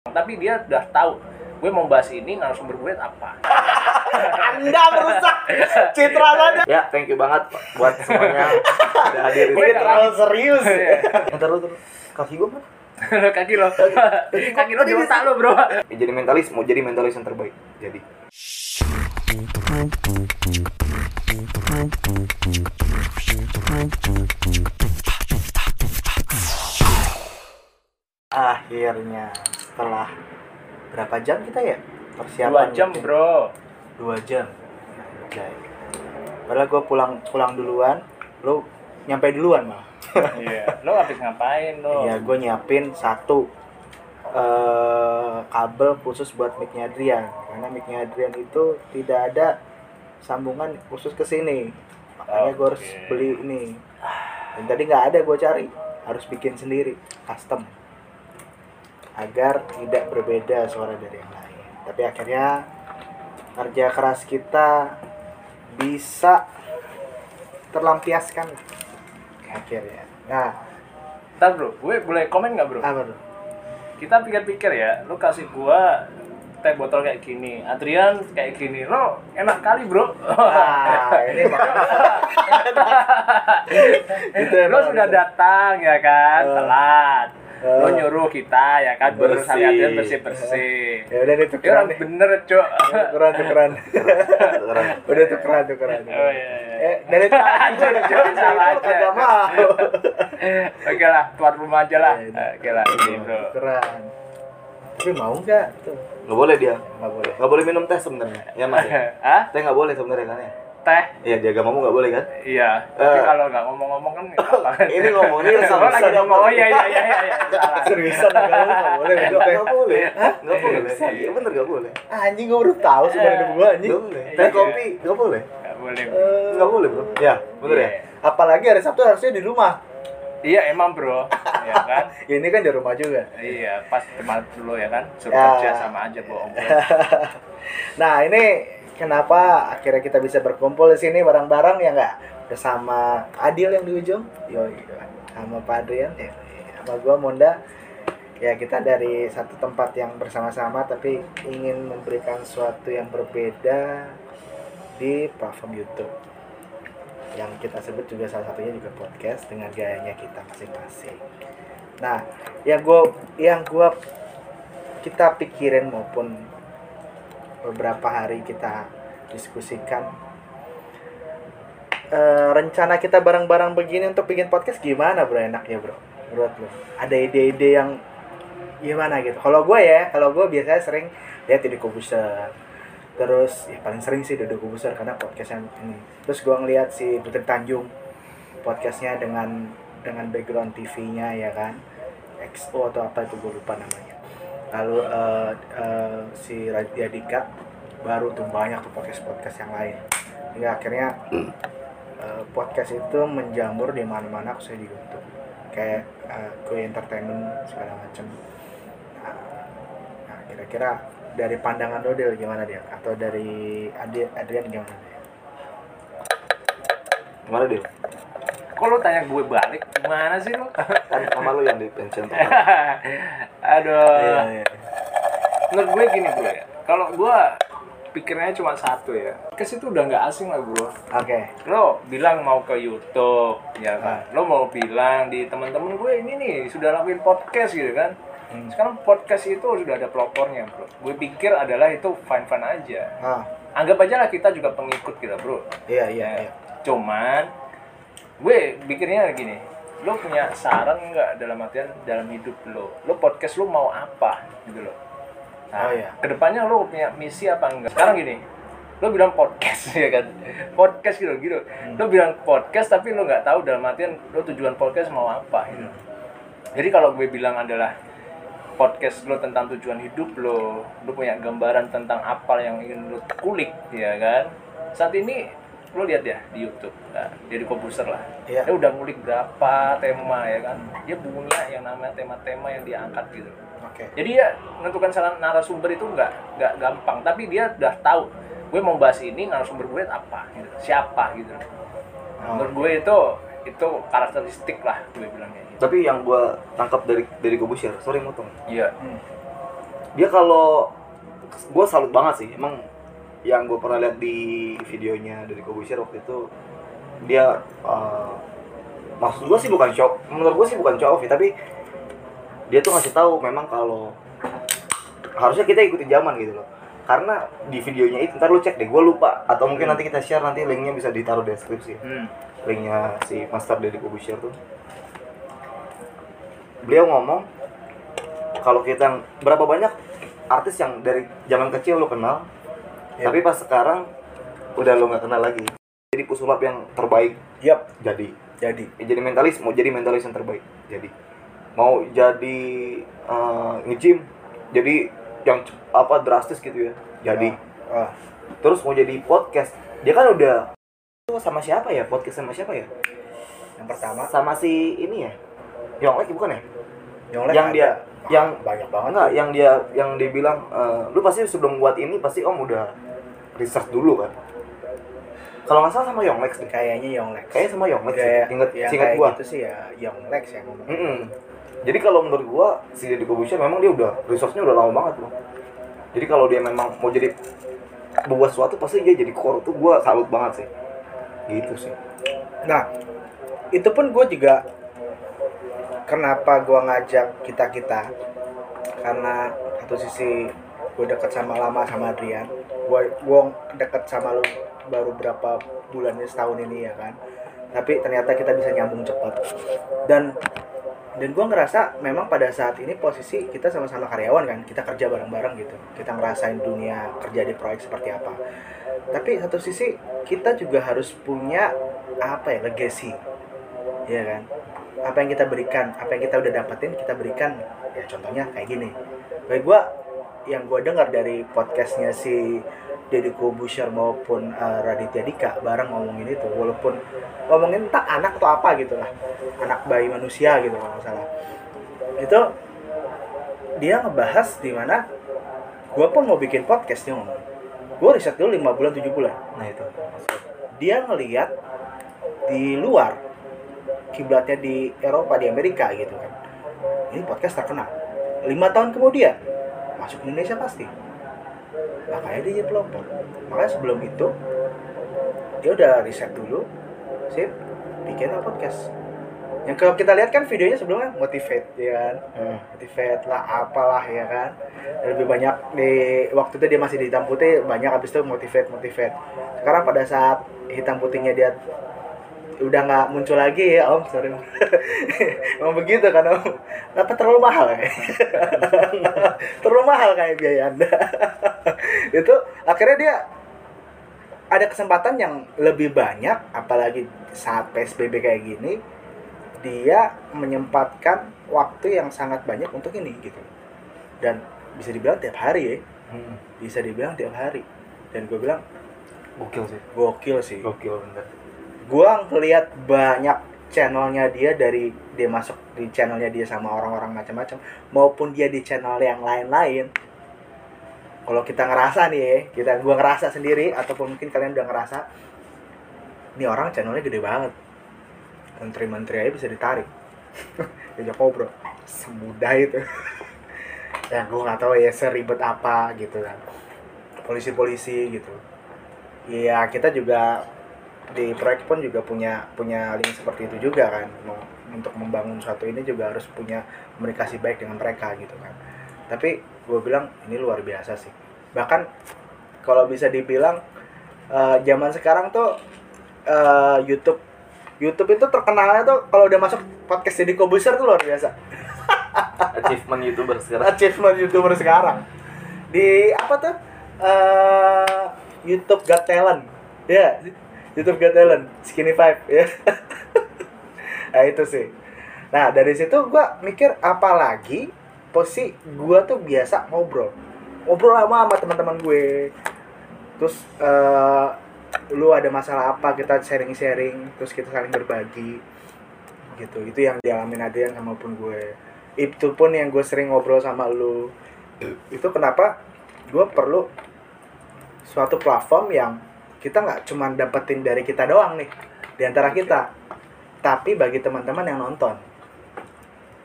tapi dia udah tahu gue mau bahas ini narasumber gue apa Anda merusak citra saya. Ya, thank you banget buat semuanya udah hadir di Ini sini. terlalu serius. Ntar lu terus kaki gua mana? kaki lo kaki lo di otak lo bro Ya, jadi mentalis, mau jadi mentalis yang terbaik. Jadi. Akhirnya setelah berapa jam kita ya persiapan? dua jam itu? bro Dua jam. Anjay. Padahal gue pulang pulang duluan, lu nyampe duluan malah. iya lo habis ngapain lo Iya, gue nyiapin satu eh kabel khusus buat micnya Adrian karena micnya Adrian itu tidak ada sambungan khusus ke sini makanya gue harus beli ini dan tadi nggak ada gue cari harus bikin sendiri custom agar tidak berbeda suara dari yang lain. Tapi akhirnya kerja keras kita bisa terlampiaskan akhirnya. Nah Ntar bro. Gue boleh komen nggak bro? Apa tuh kita pikir-pikir ya. Lo kasih gua teh botol kayak gini. Adrian kayak gini. Lo enak kali bro. Nah, ini lo sudah datang ya kan? Eh. Lo Eh. nyuruh kita ya kan Bersih. Adrian bersih bersih ya udah itu ya keren orang deh bener cok tukeran tukeran Keren. udah tukeran tukeran oh iya, iya. eh dari tadi udah Jangan salah aja. kagak mau oke lah tuan rumah aja lah Ya, oke lah ini bro tukeran tapi mau nggak tuh Nggak boleh dia. nggak boleh Nggak boleh minum teh sebenarnya. Ya Mas. ya? Hah? Teh nggak boleh sebenarnya kan ya? Teh Iya, di agamamu nggak boleh kan? iya tapi Eh. kalau nggak ngomong-ngomong kan nggak apa Ini ngomong ini Oh, sama lagi ngomong oh iya iya iya iya iya, seriusan lu nggak boleh Nggak boleh. Nggak boleh. Iya. Iya bener nggak boleh. Ah, anjing gue baru tahu sebenarnya gue anjing Nggak boleh. Iya. Teh kopi nggak boleh. nggak boleh Eh, Nggak boleh bro. Ya, bener ya. Iya. apalagi hari Sabtu harusnya di rumah iya emang bro ya kan ya, ini kan di rumah juga iya pas teman dulu ya kan suruh Ya. kerja sama aja bohong Nah ini kenapa akhirnya kita bisa berkumpul di sini bareng-bareng ya nggak bersama Adil yang di ujung, yo sama Pak Adrian, ya, sama gua Monda. Ya kita dari satu tempat yang bersama-sama tapi ingin memberikan sesuatu yang berbeda di platform YouTube yang kita sebut juga salah satunya juga podcast dengan gayanya kita masing-masing. Nah, yang gua yang gua kita pikirin maupun beberapa hari kita diskusikan. Eh, rencana kita bareng-bareng begini untuk bikin podcast gimana bro? Enaknya bro? Menurut lo ada ide-ide yang gimana gitu? Kalau gue ya kalau gue biasanya sering lihat di Kobuser. Terus ya paling sering sih Dodo Kobuser karena podcastnya ini. Terus gue ngeliat si Putri Tanjung podcastnya dengan dengan background TV-nya ya kan? XO atau apa itu gue lupa namanya lalu eh, eh, si Raditya Dika baru tuh banyak tuh podcast podcast yang lain. Hingga akhirnya eh, podcast itu menjamur di mana-mana khususnya di YouTube. Kayak Kue Entertainment segala macam nah, nah, kira-kira dari pandangan Dodel gimana dia atau dari Adrian gimana dia Gimana dia? Kok lo tanya gue balik? Gimana sih lo Kan sama lu yang di pensiun. aduh. Iya. menurut gue gini bro ya. Kalau gue pikirnya cuma satu ya. Kes itu udah nggak asing lah bro. Oke. Lo bilang mau ke YouTube ya kan? Lo mau bilang di teman-teman gue ini nih sudah lakuin podcast gitu kan? Hmm. sekarang podcast itu sudah ada pelopornya bro. Gue pikir adalah itu fine fine aja. Ah. Anggap aja lah kita juga pengikut kita bro. Iya iya Ya. iya. Cuman gue pikirnya gini lo punya saran nggak dalam artian dalam hidup lo? Lo podcast lo mau apa gitu lo? Nah, Oh, iya. ke depannya lo punya misi apa enggak? Sekarang gini lo bilang podcast ya kan? Podcast gitu gitu. Lo bilang podcast tapi lo nggak tahu dalam artian lo tujuan podcast mau apa gitu. Jadi kalau gue bilang adalah podcast lo tentang tujuan hidup lo, lo punya gambaran tentang apa yang ingin lo kulik, ya kan? Saat ini lo lihat ya di YouTube, nah, jadi komputer lah. Iya. Dia udah ngulik berapa tema ya kan? Dia punya yang namanya tema-tema yang diangkat gitu. oke Jadi ya menentukan salah narasumber itu nggak nggak gampang, tapi dia udah tahu gue mau bahas ini narasumber gue apa, gitu. siapa gitu. Oh. Menurut gue itu itu karakteristik lah gue bilangnya. Gitu. Tapi yang gua tangkap dari dari Kobusir, sorry motong. Iya. Hmm. dia kalau gue salut banget sih emang yang gue pernah lihat di videonya dari Kobusher waktu itu dia eh, maksud gue sih bukan show menurut gue sih bukan show off ya tapi dia tuh ngasih tahu memang kalau harusnya kita ikutin zaman gitu loh. Karena di videonya itu ntar lu cek deh gue lupa. Atau mungkin nanti kita share nanti linknya bisa ditaruh di deskripsi Hmm. linknya si Master Deddy Kobusher tuh. Beliau ngomong kalau kita berapa banyak artis yang dari zaman kecil lo kenal Ya. tapi pas sekarang udah lo nggak kenal lagi. Jadi pesulap yang terbaik. Yap, jadi. Jadi. Ya, jadi mentalis mau jadi mentalis yang terbaik. Jadi. Mau jadi eh, nge-gym. Jadi yang apa drastis gitu ya. Jadi. Ah, terus mau jadi podcast. Dia kan udah itu sama siapa ya? Podcast sama siapa ya? Yang pertama. Sama si ini ya? Yonglek bukan ya? Yonglek yang ada. dia yang banyak banget. enggak yang dia yang dia bilang eh, lu pasti sebelum buat ini pasti om udah research dulu kan kalau nggak salah sama Yonglex deh Kayaknya Yonglex. kayaknya sama Yonglex Kayak sih. inget singkat kayak gua gitu sih ya Yonglex yang ngomong. Mm-mm. jadi kalau menurut gua si Deddy Corbuzier memang dia udah resource-nya udah lama banget loh jadi kalau dia memang mau jadi membuat sesuatu pasti dia jadi core tuh gua salut banget sih gitu sih Nah, itu pun gue juga kenapa gue ngajak kita kita karena satu sisi gue deket sama lama sama Adrian, gue gue deket sama lu baru berapa bulannya setahun ini ya kan. Tapi ternyata kita bisa nyambung cepat. Dan dan gue ngerasa memang pada saat ini posisi kita sama-sama karyawan kan? Kita kerja bareng-bareng gitu. Kita ngerasain dunia kerja di proyek seperti apa. Tapi satu sisi kita juga harus punya apa ya legacy. Ya kan? Apa yang kita berikan apa yang kita udah dapetin kita berikan ya contohnya kayak gini. Baik gua yang gua dengar dari podcastnya si Deddy Kobusher maupun eh, Raditya Dika bareng ngomongin itu walaupun ngomongin entah anak atau apa gitu lah anak bayi manusia gitu kalau nggak salah. Itu dia ngebahas di mana gua pun mau bikin podcast dia ngomong. Gua riset dulu 5 bulan 7 bulan. Nah itu. Dia ngelihat di luar kiblatnya di Eropa di Amerika gitu kan. Ini podcast terkenal. Lima tahun kemudian masuk Indonesia pasti. Makanya dia jadi pelopor. Makanya sebelum itu dia udah riset dulu sip bikin podcast. Yang kalau kita lihat kan videonya sebelumnya motivate ya kan? Hmm. motivate lah apalah ya kan? Lebih banyak di waktu itu dia masih di hitam putih banyak habis itu motivate motivate. Sekarang pada saat hitam putihnya dia udah nggak muncul lagi ya om sorry emang begitu kan om? Kenapa terlalu mahal ya? Terlalu mahal kayak biaya anda. Itu akhirnya dia ada kesempatan yang lebih banyak apalagi saat psbb kayak gini dia menyempatkan waktu yang sangat banyak untuk ini gitu. Dan bisa dibilang tiap hari ya. Hmm. bisa dibilang tiap hari. Dan gue bilang gokil sih. gokil sih. Gokil bener gua ngeliat banyak channelnya dia dari dia masuk di channelnya dia sama orang-orang macam-macam maupun dia di channel yang lain-lain. Kalau kita ngerasa nih ya kita gua ngerasa sendiri ataupun mungkin kalian udah ngerasa ini orang channelnya gede banget. Menteri-menteri aja bisa ditarik. Diajak ngobrol. Semudah itu. Ya gua nggak tahu ya seribet apa gitu kan. Polisi-polisi gitu. Iya kita juga di proyek pun juga punya punya link seperti itu juga kan. Untuk membangun suatu ini juga harus punya komunikasi baik dengan mereka gitu kan. Tapi gue bilang ini luar biasa sih. Bahkan kalau bisa dibilang eh, zaman sekarang tuh eh, YouTube YouTube itu terkenalnya tuh kalau udah masuk podcast jadi Kobuser tuh luar biasa. Achievement youtuber sekarang. Achievement youtuber sekarang. Di apa tuh? Eh YouTube Got Talent. Ya YouTube Got Talent Skinny Five ya. Nah itu sih. Nah dari situ gua mikir apalagi posisi gua tuh biasa ngobrol. Ngobrol lama sama teman-teman gue. Terus eh lu ada masalah apa kita sharing-sharing terus kita saling berbagi gitu. Itu yang dialamin Adrian sama pun gue. Itu pun yang gue sering ngobrol sama lu. Itu kenapa gue perlu suatu platform yang kita nggak cuma dapetin dari kita doang nih di antara kita. Tapi bagi teman-teman yang nonton.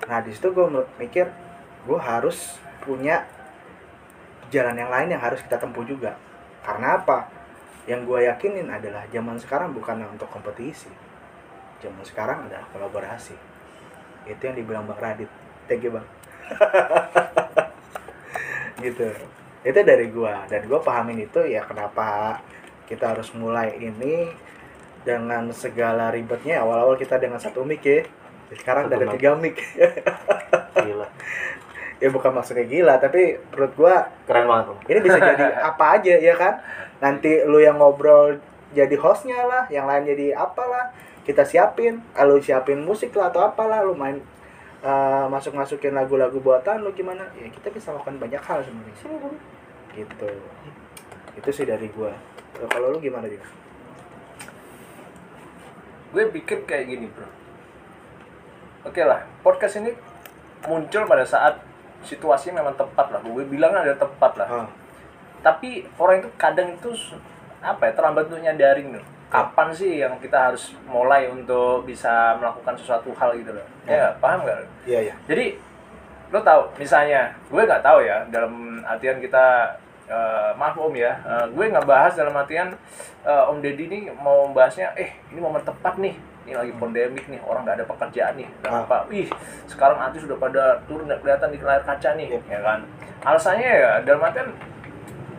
Nah di situ gue mikir gue harus punya jalan yang lain yang harus kita tempuh juga. Karena apa? Yang gue yakinin adalah zaman sekarang bukan untuk kompetisi. Zaman sekarang adalah kolaborasi. Itu yang dibilang bang Radit. Thank you bang. Gitu. Itu dari gua. Dan gua pahamin itu ya kenapa kita harus mulai ini dengan segala ribetnya. Awal-awal kita dengan satu mic ya. Sekarang udah ada tiga mic. Gila. ya bukan maksudnya gila tapi menurut gua Keren banget ini bisa jadi apa aja ya kan? Nanti lu yang ngobrol jadi hostnya lah yang lain jadi apalah. Kita siapin ah, lu siapin musik lah atau apalah lu main eh, masuk masukin lagu-lagu buatan lu gimana. Ya kita bisa lakukan banyak hal sebenarnya. Gitu itu sih dari gua. Kalau- lu gimana juga gue pikir kayak gini bro. Oke lah podcast ini muncul pada saat situasi memang tepat lah. Gue bilang ada tepat lah. Oh, tapi orang itu kadang itu apa ya terlambat untuk nyadarin loh kapan sih yang kita harus mulai untuk bisa melakukan sesuatu hal gitu loh? Ya nggak? paham lo? iya iya. Jadi lo tahu misalnya gue nggak tahu ya dalam artian kita eh, maaf om ya. Eh, gue nggak bahas dalam artian eh, om deddy ini mau membahasnya eh ini momen tepat nih. Ini lagi pandemik nih orang nggak ada pekerjaan nih. Ah. kenapa wih sekarang artis sudah pada turun nggak kelihatan di layar kaca nih. Yep. ya kan? Alasannya ya dalam artian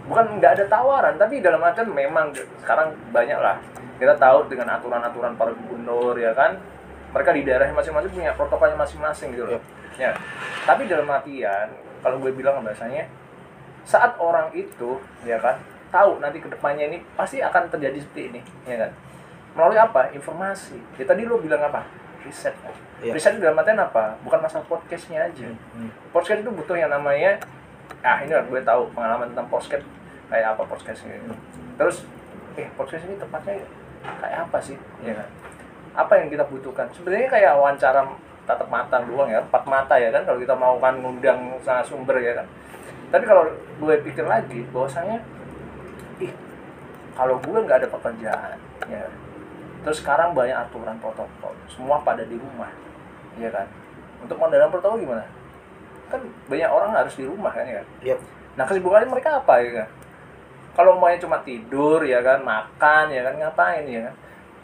bukan nggak ada tawaran tapi dalam artian memang sekarang banyak lah. Kita tahu dengan aturan-aturan para gubernur ya kan? Mereka di daerah masing-masing punya protokolnya masing-masing gitu loh. Ya. Tapi dalam artian kalau gue bilang bahasanya saat orang itu ya kan tahu nanti ke depannya ini pasti akan terjadi seperti ini ya kan? Melalui apa? Informasi. Ya tadi lo bilang apa? Riset. Kan Iya. riset dalam artian apa? Bukan masalah podcastnya aja. Hmm. podcast itu butuh yang namanya ah ini lah gue tahu pengalaman tentang podcast kayak apa podcast ini terus eh podcast ini tepatnya kayak apa sih? Ya kan? Apa yang kita butuhkan? Sebenarnya kayak wawancara tatap mata doang ya empat mata ya kan? Kalau kita mau kan ngundang sumber ya kan tapi kalau gue pikir lagi bahwasanya ih kalau gue nggak ada pekerjaan ya. Terus sekarang banyak aturan protokol semua pada di rumah ya kan? Untuk mendalam protokol gimana? Kan banyak orang harus di rumah kan ya? Kan Yep. nah kesibukannya mereka apa ya kan? Kalau maunya cuma tidur ya kan makan ya kan ngapain ya kan?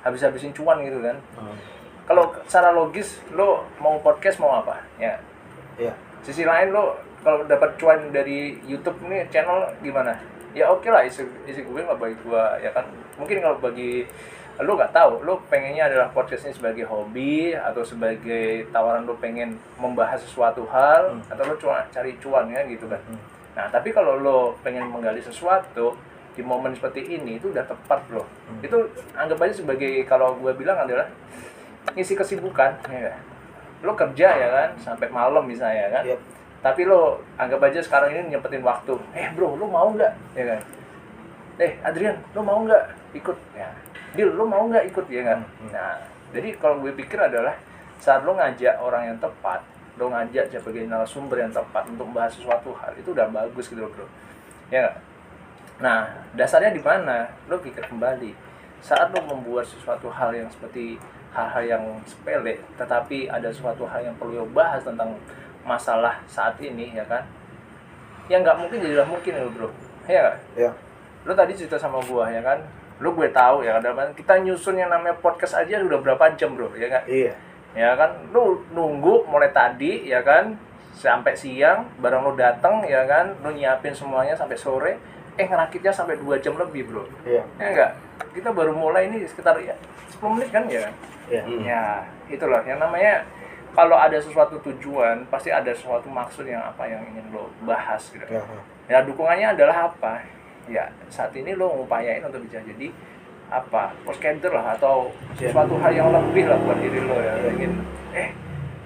Habis-habisin cuan gitu kan? Hmm. kalau secara logis lo mau podcast mau apa ya? Iya. sisi lain lo kalau dapat cuan dari YouTube nih channel gimana ya oke lah isi isi gue nggak bagi gue ya kan mungkin kalau bagi lo nggak tahu lo pengennya adalah podcast ini sebagai hobi atau sebagai tawaran lo pengen membahas sesuatu hal Hmm. atau lo cuma cari cuan ya gitu kan Hmm. nah tapi kalau lo pengen menggali sesuatu di momen seperti ini itu udah tepat loh Hmm. itu anggap aja sebagai kalau gue bilang adalah ngisi kesibukan ya lo kerja ya kan sampai malam misalnya ya kan Yep. Tapi lo anggap aja sekarang ini nyempetin waktu. Eh bro lo mau nggak? Ya kan? Eh Adrian lo mau nggak ikut? Ya. Dil lo mau nggak ikut? Ya kan? Hmm, nah jadi kalau gue pikir adalah saat lo ngajak orang yang tepat lo ngajak sebagai narasumber yang tepat untuk membahas sesuatu hal itu udah bagus gitu loh bro. Ya nggak? nah dasarnya di mana? Lo pikir kembali. Saat lo membuat sesuatu hal yang seperti hal-hal yang sepele tetapi ada suatu hal yang perlu lo bahas tentang masalah saat ini ya kan? Yang nggak mungkin jadilah mungkin lo bro. Ya nggak? Ya. lo tadi cerita sama gua ya kan? Lo gue tahu ya kan? Kita nyusun yang namanya podcast aja udah berapa jam bro ya kan Iya. ya kan? Lu nunggu mulai tadi ya kan? Sampai siang barang lu datang ya kan? Lu nyiapin semuanya sampai sore. Eh ngerakitnya sampai dua jam lebih bro. Iya. ya enggak kita baru mulai ini sekitar ya 10 menit kan ya kan? Iya. Ya itulah. Yang namanya kalau ada sesuatu tujuan pasti ada sesuatu maksud yang apa yang ingin lo bahas gitu Ya. ya dukungannya adalah apa ya saat ini lo ngupayain untuk bisa jadi apa podcaster lah atau sesuatu hal yang lebih lah buat diri lo ya ingin eh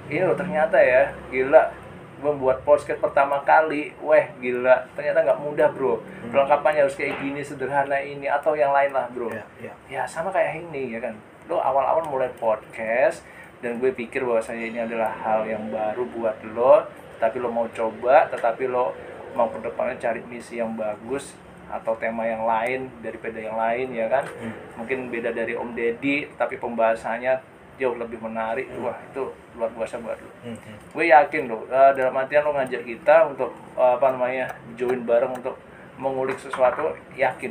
ini lo ternyata ya gila membuat podcast pertama kali weh gila ternyata nggak mudah bro Hmm. perlengkapannya harus kayak gini sederhana ini atau yang lain lah bro Iya. Iya. ya sama kayak ini ya kan lo awal-awal mulai podcast dan gue pikir bahwasanya ini adalah hal yang baru buat lo tapi lo mau coba tetapi lo mau ke depannya cari misi yang bagus atau tema yang lain daripada yang lain ya kan Hmm. mungkin beda dari Om Deddy tapi pembahasannya jauh lebih menarik wah itu luar biasa buat lu Hmm, hmm. gue yakin loh eh, dalam artian lo ngajak kita untuk eh, apa namanya join bareng untuk mengulik sesuatu yakin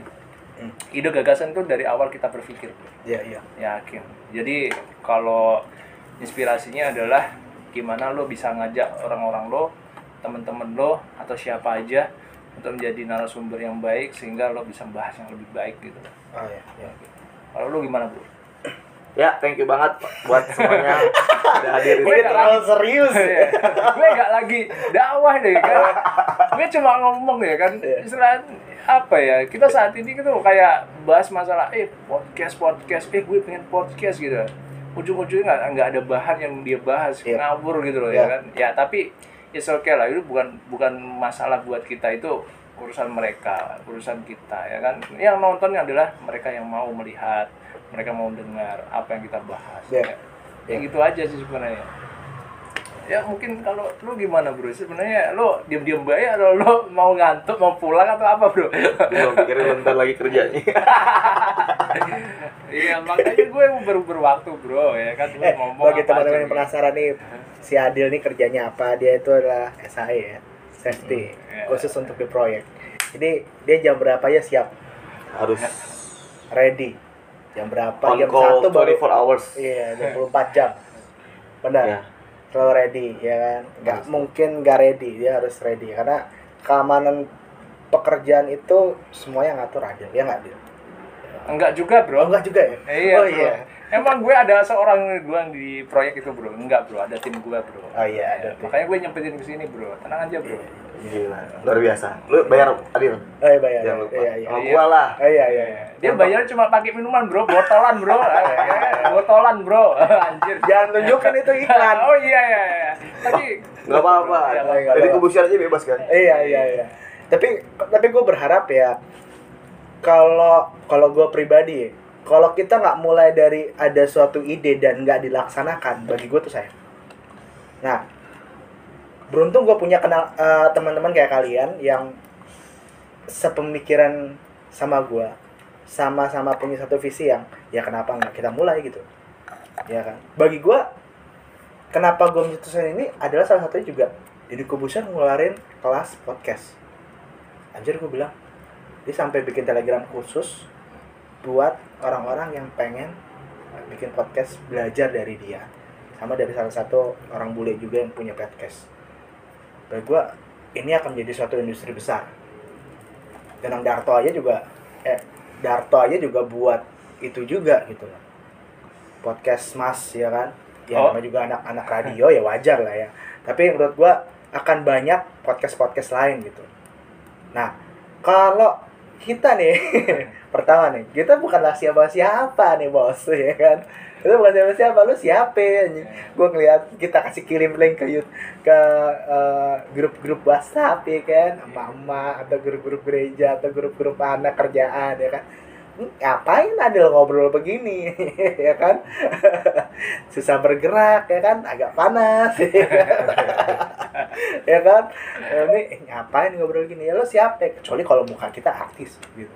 Hmm. ide gagasan itu dari awal kita berpikir. Iya, iya. yakin jadi kalau inspirasinya adalah gimana lo bisa ngajak orang-orang lo temen-temen lo atau siapa aja untuk menjadi narasumber yang baik sehingga lo bisa bahas yang lebih baik gitu Oh iya, iya. kalau lo gimana bro Ya, thank you banget buat semuanya udah hadir di Gue sini. terlalu serius. Iya. gue gak lagi dakwah deh kan gue cuma ngomong ya kan Iya. istilah apa ya kita saat ini gitu kayak bahas masalah eh podcast podcast eh gue pengen podcast gitu ujung-ujungnya nggak nggak ada bahan yang dia bahas Iya. ngawur gitu loh Iya. ya kan ya tapi it's okay lah itu bukan bukan masalah buat kita itu urusan mereka urusan kita ya kan yang nonton adalah mereka yang mau melihat mereka mau dengar apa yang kita bahas Iya. ya. ya gitu aja sih sebenarnya ya mungkin kalau lu gimana bro sebenarnya lu diam-diam baik atau lu mau ngantuk mau pulang atau apa bro Gue pikirin bentar lagi kerjanya. iya makanya gue baru berwaktu bro ya kan lu Eh, ngomong bagi teman-teman yang penasaran nih, si Adil nih kerjanya apa? Dia itu adalah SAE ya, safety, Hmm, iya. khusus untuk di proyek. Jadi dia jam berapa ya siap, Harus ready. Jam berapa? on jam satu baru. 24 hours. Iya, 24 jam. Benar. Ya. Selalu ready, ya kan? Nggak mungkin nggak ready, dia harus ready karena keamanan pekerjaan itu semuanya ngatur Adil, ya nggak Adil? enggak juga Oh, bro enggak juga ya? iya oh bro. iya. emang gue ada seorang gue di proyek itu bro enggak bro ada tim gue bro Oh iya, ada Ya, tim. makanya gue nyempetin ke sini bro tenang aja bro Gila, luar biasa. Lu bayar Adil? Oh iya, bayar. Jangan lupa. Iya, iya. Sama gua lah. Oh iya, iya, iya. dia bayarnya cuma pakai minuman bro botolan bro Eh, botolan bro anjir Jangan tunjukin itu iklan. oh iya iya iya tapi Gak apa-apa. Ya, nggak Jadi apa-apa. kebusian aja bebas kan? iya iya iya tapi tapi gue berharap ya kalau kalau gue pribadi kalau kita nggak mulai dari ada suatu ide dan nggak dilaksanakan bagi gue tuh sayang nah beruntung gue punya kenal eh, teman-teman kayak kalian yang sepemikiran sama gue sama-sama punya satu visi yang ya kenapa nggak kita mulai? gitu. Ya kan? Bagi gue kenapa gue mencetuskan ini adalah salah satunya juga Deddy Kobuser ngeluarin kelas podcast. Anjir gue bilang. Dia sampai bikin telegram khusus buat orang-orang yang pengen bikin podcast belajar dari dia. Sama dari salah satu orang bule juga yang punya podcast bagi gue ini akan menjadi suatu industri besar. Dan Ang Darto aja juga eh Darto aja juga buat itu juga gitu loh. Podcast mas ya kan? Ya Oh. namanya juga anak-anak radio ya wajar lah ya. Tapi menurut gua akan banyak podcast podcast lain gitu. Nah kalau kita nih pertama nih kita bukanlah siapa siapa nih bos ya kan kita bukan siapa siapa? Lu siapa anjing? Gue ngeliat kita kasih kirim link ke ke eh, grup-grup WhatsApp ya kan? Mama atau grup-grup gereja atau grup-grup anak kerjaan ya kan? Hmm, ngapain Adil ngobrol begini ya kan? Susah bergerak ya kan? Agak panas ya kan? Ini eh, ngapain ngobrol gini? Ya lo siapa? Kecuali kalau muka kita artis gitu.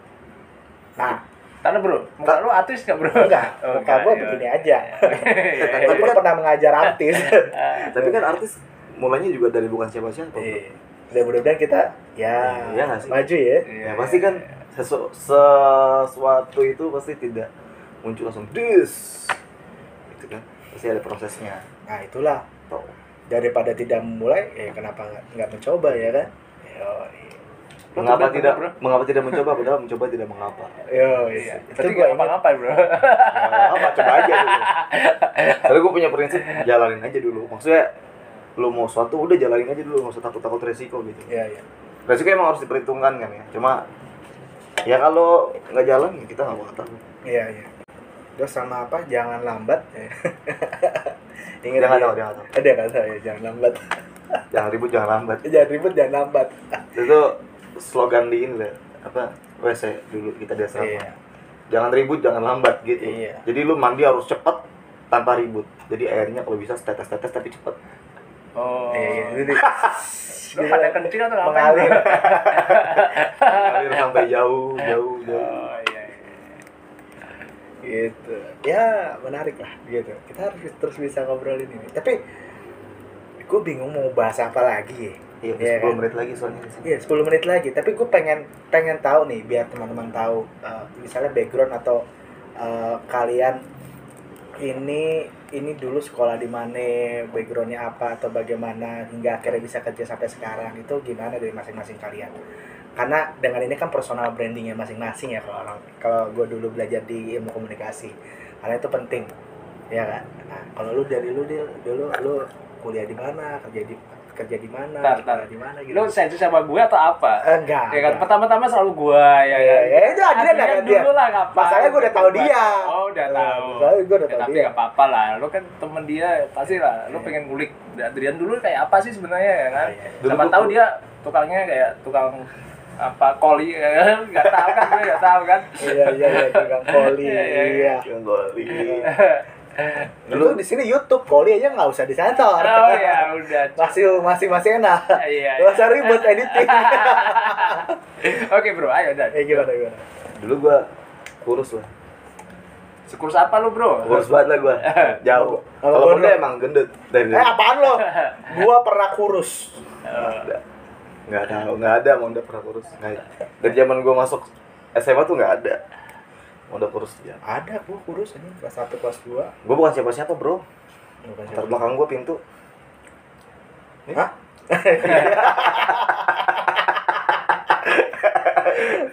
Nah Tanda bro, muka lu artis gak bro? enggak Oh, muka gue iya. begini aja Iya, gue pernah mengajar artis Tapi kan artis mulainya juga dari bukan siapa-siapa. Iya. Dan mudah-mudahan kita ya Iya sih? maju ya. Iya, Ya pasti kan sesu- sesuatu itu pasti tidak muncul langsung dis. Gitu kan. Pasti ada prosesnya. Nah itulah Tuh. daripada tidak memulai, ya kenapa nggak mencoba ya kan? Yo, Lu Mengapa bener, tidak bro. mengapa tidak mencoba padahal mencoba tidak mengapa. yo, Iya. gue gak ingat. apa-apa bro. Ya, apa coba aja dulu. Karena gue punya prinsip jalanin aja dulu. Maksudnya lu mau suatu udah jalanin aja dulu nggak usah takut-takut resiko gitu. Iya iya. Resiko emang harus diperhitungkan kan ya. Cuma ya kalau nggak jalan ya kita nggak bakal tahu. Iya iya. Terus sama apa? Jangan lambat. Ingat nggak dia. tahu, dia nggak tahu. Ada kata ya jangan lambat. Jangan ribut, jangan lambat. jangan ribut, jangan lambat. Itu slogan di ini lah, apa WC dulu kita di asrama. Iya. Jangan ribut, jangan lambat gitu. Iya. Jadi lu mandi harus cepat tanpa ribut. Jadi airnya kalau bisa tetes-tetes tapi cepat. Oh. Iya iya. Jadi Lu pada kencing atau ngapain? mengalir. bro? Ngalir sampai jauh, jauh, jauh. Oh iya. iya. gitu. ya menarik lah gitu kita harus terus bisa ngobrolin ini tapi gue bingung mau bahas apa lagi ya Iya, Iya 10 kan? menit lagi soalnya. Iya, 10 menit lagi. Tapi gue pengen pengen tahu nih biar teman-teman tahu uh, misalnya background atau uh, kalian ini ini dulu sekolah di mana, backgroundnya apa atau bagaimana hingga akhirnya bisa kerja sampai sekarang itu gimana dari masing-masing kalian? Karena dengan ini kan personal brandingnya masing-masing ya kalau orang kalau gue dulu belajar di ilmu komunikasi karena itu penting ya kan. Nah, kalau lu dari lu dulu lu kuliah di mana, kerja di kerja di mana, sekolah ntar. di mana gitu. Lu sensi sama gue atau apa? enggak. Ya kan enggak. pertama-tama selalu gua ya Iya, kan. ya itu Adrian Adrian kan dia. dulu lah ngapain. Masalahnya gue udah tahu dia. Oh, udah Eh, tahu. masalahnya gue udah Ya, tahu tapi dia. gak apa-apa lah. Lu kan temen dia pasti lah. Lu Iya. pengen ngulik Adrian dulu kayak apa sih sebenarnya ya kan? Sama gua- tahu dia tukangnya kayak tukang apa koli ya kan? Gak tahu kan gue gak tahu kan. Iya iya iya tukang poli. Iya, iya, Iya. Dulu di sini YouTube poli aja nggak usah disensor. Oh ya udah. Masih masih masih enak. Iya. Gak usah ribet editing. Oke bro, ayo dan. Eh gimana gimana? Dulu gua kurus lah. Sekurus apa lu bro? Kurus banget lah gua. Jauh. Kalau gondrong? muda emang gendut dari Eh apaan lo? Gua pernah kurus. Nggak ada. Nggak tahu, nggak ada Monda pernah kurus. Ada. Dari zaman gua masuk SMA tuh nggak ada. Monda kurus ya. Ada gua kurus ini kelas 1 kelas 2. Gua bukan siapa-siapa, Bro. Bukan Ntar belakang gua pintu. Hah?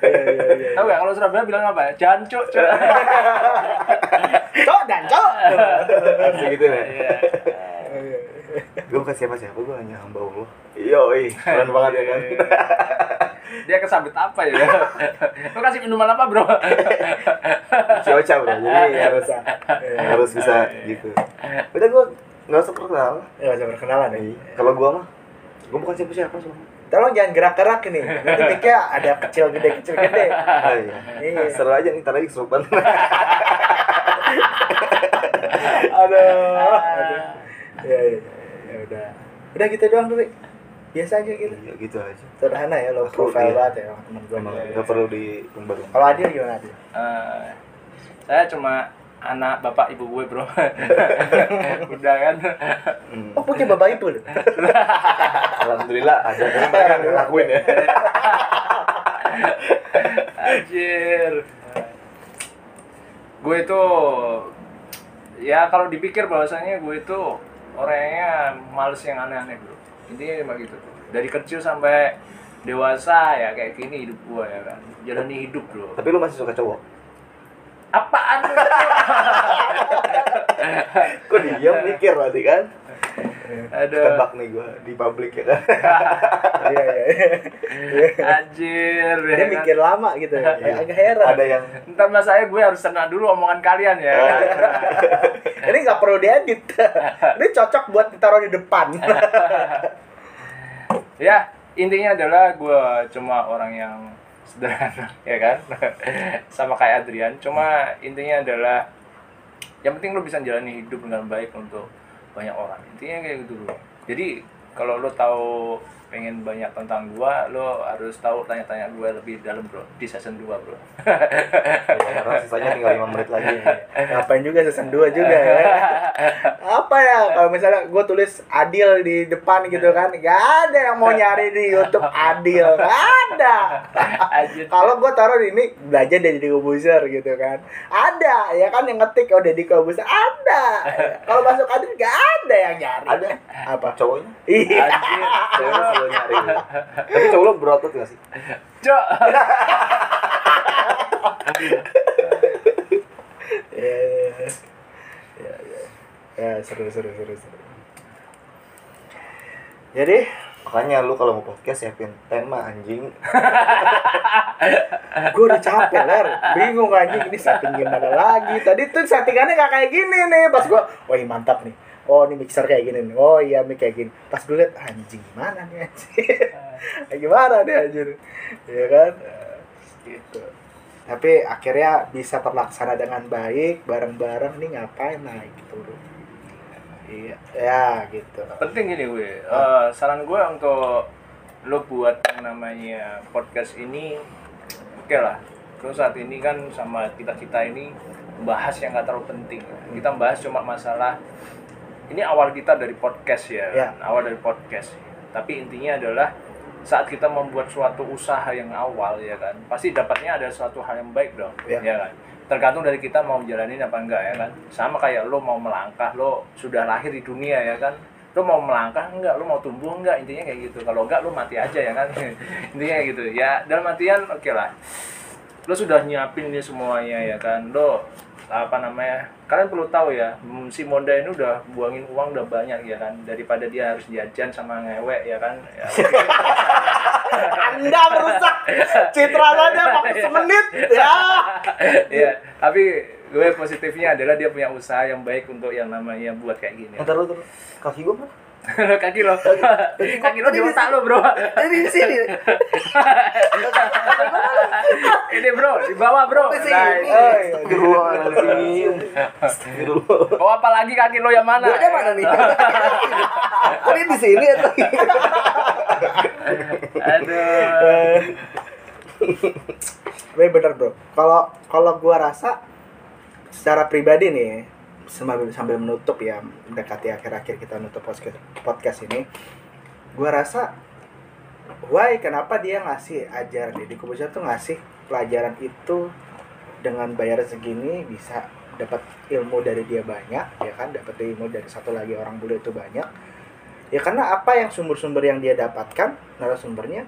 Iya iya iya. Tahu gak kalau Surabaya bilang apa? Jancuk, cuk. Cok dan cok. Gitu ya. Iya. Gua bukan siapa-siapa, gua hanya hamba Allah. Iya, ih, keren banget ya kan. Dia kesambit apa ya? Lu kasih minuman apa, Bro? Cuaca, Bro. Jadi harus Iya. harus bisa gitu. Udah gua nggak usah perkenalan. Ya usah perkenalan ya. Kalau gua mah gua bukan siapa-siapa soalnya. Tolong jangan gerak-gerak ini. Nanti mic-nya ada kecil gede kecil gede. Ah, iya. Iya. Seru aja nih, ntar lagi kesurupan. Aduh. Aduh. Ya, ya, ya udah. Udah gitu doang dulu. Biasa aja gitu. Iya, gitu aja. Sederhana ya lo profile iya. banget ya temen gue. Emang nggak perlu diumbar-umbar. Kalau Adil gimana Adil? Eh, saya cuma anak bapak ibu gue, Bro. Udah kan? Hmm. Oh punya bapak ibu. Alhamdulillah ada nggak ngelakuin ya. Anjir. Gue itu ya kalau dipikir bahwasanya gue itu orangnya males yang aneh-aneh, Bro. Intinya emang gitu. Dari kecil sampai dewasa ya kayak gini hidup gue ya kan. Jalani hidup, Bro. Tapi lu masih suka cowok? Apaan lu? Kok diam mikir berarti kan? Aduh. Tebak nih gua di publik ya kan. Iya iya. iya. Anjir. ya Dia kan? mikir lama gitu. Ya, agak heran. Ada yang Ntar mas saya gue harus tenang dulu omongan kalian ya. Ini nggak perlu diedit. Ini cocok buat ditaruh di depan. ya intinya adalah gue cuma orang yang sederhana ya kan sama kayak Adrian cuma intinya adalah yang penting lo bisa jalani hidup dengan baik untuk banyak orang. Intinya kayak gitu bro jadi kalau lo tahu pengen banyak tentang gua lo harus tahu tanya-tanya gua lebih dalam bro. Di season 2 bro. Karena sisanya tinggal 5 menit lagi. Ngapain juga season 2 juga ya. Apa ya kalau misalnya gue tulis Adil di depan gitu kan, gak ada yang mau nyari di YouTube Adil, gak ada. Kalau gue taruh di ini belajar dari Deddy Kobuser gitu kan, ada ya kan yang ngetik oh Deddy Kobuser ada. Kalau masuk Adil gak ada yang nyari. Ada Apa? cowoknya? Iya. Cowoknya selalu nyari. Tapi cowok lu berotot gak sih? Cok. Ya, ya, ya, ya, seru, seru, seru, seru. Jadi, Makanya lu kalau mau podcast siapin tema anjing. gue udah capek ler, bingung anjing ini setting gimana lagi. Tadi tuh settingannya gak kayak gini nih, pas gue, wah mantap nih. Oh ini mixer kayak gini nih. Oh iya mic kayak gini. Pas gue liat anjing gimana nih anjing. gimana nih anjing. Iya kan? Gitu. Tapi akhirnya bisa terlaksana dengan baik, bareng-bareng nih ngapain nah gitu. Iya, ya gitu. penting gini gue Eh, saran gue untuk lo buat yang namanya podcast ini oke lah. Lo saat ini kan sama kita kita ini bahas yang nggak terlalu penting. Kita bahas cuma masalah ini awal kita dari podcast ya, Ya. awal dari podcast. Tapi intinya adalah saat kita membuat suatu usaha yang awal ya kan pasti dapatnya ada suatu hal yang baik dong Ya. ya kan. Tergantung dari kita mau jalanin apa enggak ya kan. Sama kayak lo mau melangkah lo sudah lahir di dunia ya kan. Lo mau melangkah enggak lo mau tumbuh enggak intinya kayak gitu. Kalau enggak lo mati aja ya kan. Intinya kayak gitu. Ya dalam artian oke lah. Lo sudah nyiapin ini semuanya ya kan. Lo apa namanya kalian perlu tahu ya hmm, si Monda ini udah buangin uang udah banyak ya kan daripada dia harus jajan sama ngewek ya kan ya, Anda merusak citra saya waktu semenit ya. ya tapi gue positifnya adalah dia punya usaha yang baik untuk yang namanya buat kayak gini Ntar lu, lu. kaki gua mana? kaki lo kaki lo di otak lo bro Jadi di sini. ini bro di bawah bro Di sini. Oh, ini. iya. Astagfirullah. oh apalagi kaki lo yang mana Guanya mana nih? Tadi di sini atau? aduh Tapi bener bro. Kalau kalau gua rasa secara pribadi nih sambil sambil menutup ya mendekati akhir-akhir kita nutup podcast podcast ini, gua rasa why kenapa dia ngasih ajaran Deddy Kobusier tuh ngasih pelajaran itu dengan bayar segini bisa dapat ilmu dari dia banyak ya kan? Dapat ilmu dari satu lagi orang bule itu banyak. Ya karena apa yang sumber-sumber yang dia dapatkan narasumbernya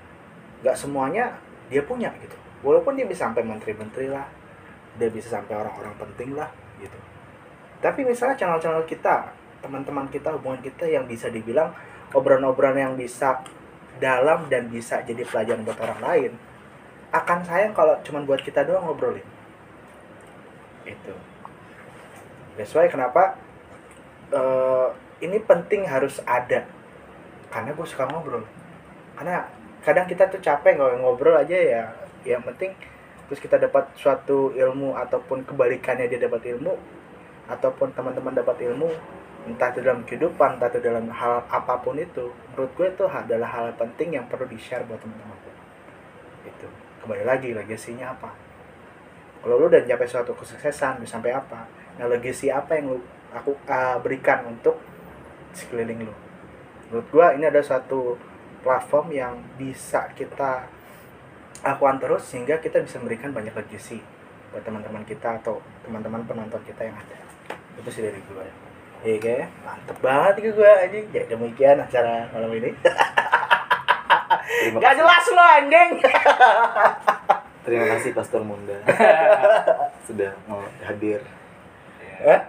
nggak semuanya dia punya gitu. Walaupun dia bisa sampai menteri-menteri lah dia bisa sampai orang-orang penting lah gitu tapi misalnya channel-channel kita teman-teman kita hubungan kita yang bisa dibilang obrolan-obrolan yang bisa dalam dan bisa jadi pelajaran buat orang lain akan sayang kalau cuman buat kita doang ngobrolin. Itu. That's why kenapa eh, ini penting harus ada. Karena gue suka ngobrol. Karena kadang kita tuh capek nggak ngobrol aja ya yang penting terus kita dapat suatu ilmu ataupun kebalikannya dia dapat ilmu ataupun teman-teman dapat ilmu entah itu dalam kehidupan entah itu dalam hal apa pun itu menurut gue itu adalah hal penting yang perlu di share buat teman-teman gue. Itu kembali lagi legasinya apa? Kalau lu udah nyampe suatu kesuksesan udah sampai apa? Nah legacy apa yang lu aku uh, berikan untuk sekeliling lu? Menurut gua ini ada suatu platform yang bisa kita lakukan terus sehingga kita bisa memberikan banyak legacy buat teman-teman kita atau teman-teman penonton kita yang ada itu sih dari gua Iya kayak mantep banget gue gua aja ya demikian acara malam ini Gak jelas lo anjing Terima kasih Pastor Munda sudah mau hadir. Eh?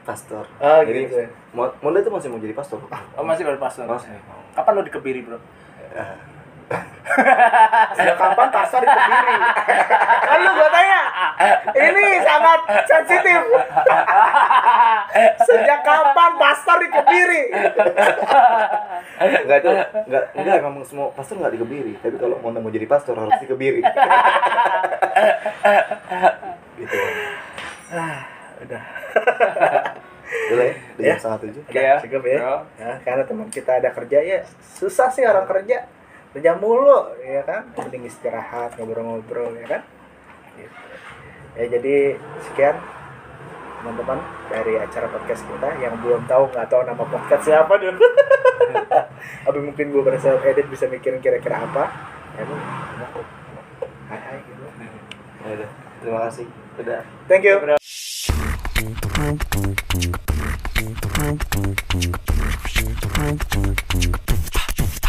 Pastor. Oh, Jadi gitu. Mo- Munda tuh masih mau jadi pastor. oh masih baru pastor Masih. kapan lo dikebiri bro Sejak kapan pasar di Kediri? Kan lu gua tanya. Ini sangat sensitif. Sejak kapan pasar di Kediri? Enggak itu enggak enggak memang semua pastor enggak dikebiri, tapi kalau mau mau jadi pastor harus dikebiri. gitu. Ah, udah. Udah ya, udah Ya. jam setengah tujuh. Oke ya, cukup ya. Ya, karena teman kita ada kerja ya susah sih orang kerja kerja mulu ya kan penting istirahat ngobrol-ngobrol ya kan gitu. ya jadi sekian teman-teman dari acara podcast kita yang belum tahu nggak tahu nama podcast siapa dulu tapi mungkin gue pada saat edit bisa mikirin kira-kira apa ya lu hai hai gitu Ya terima kasih. Udah. thank you Thank you.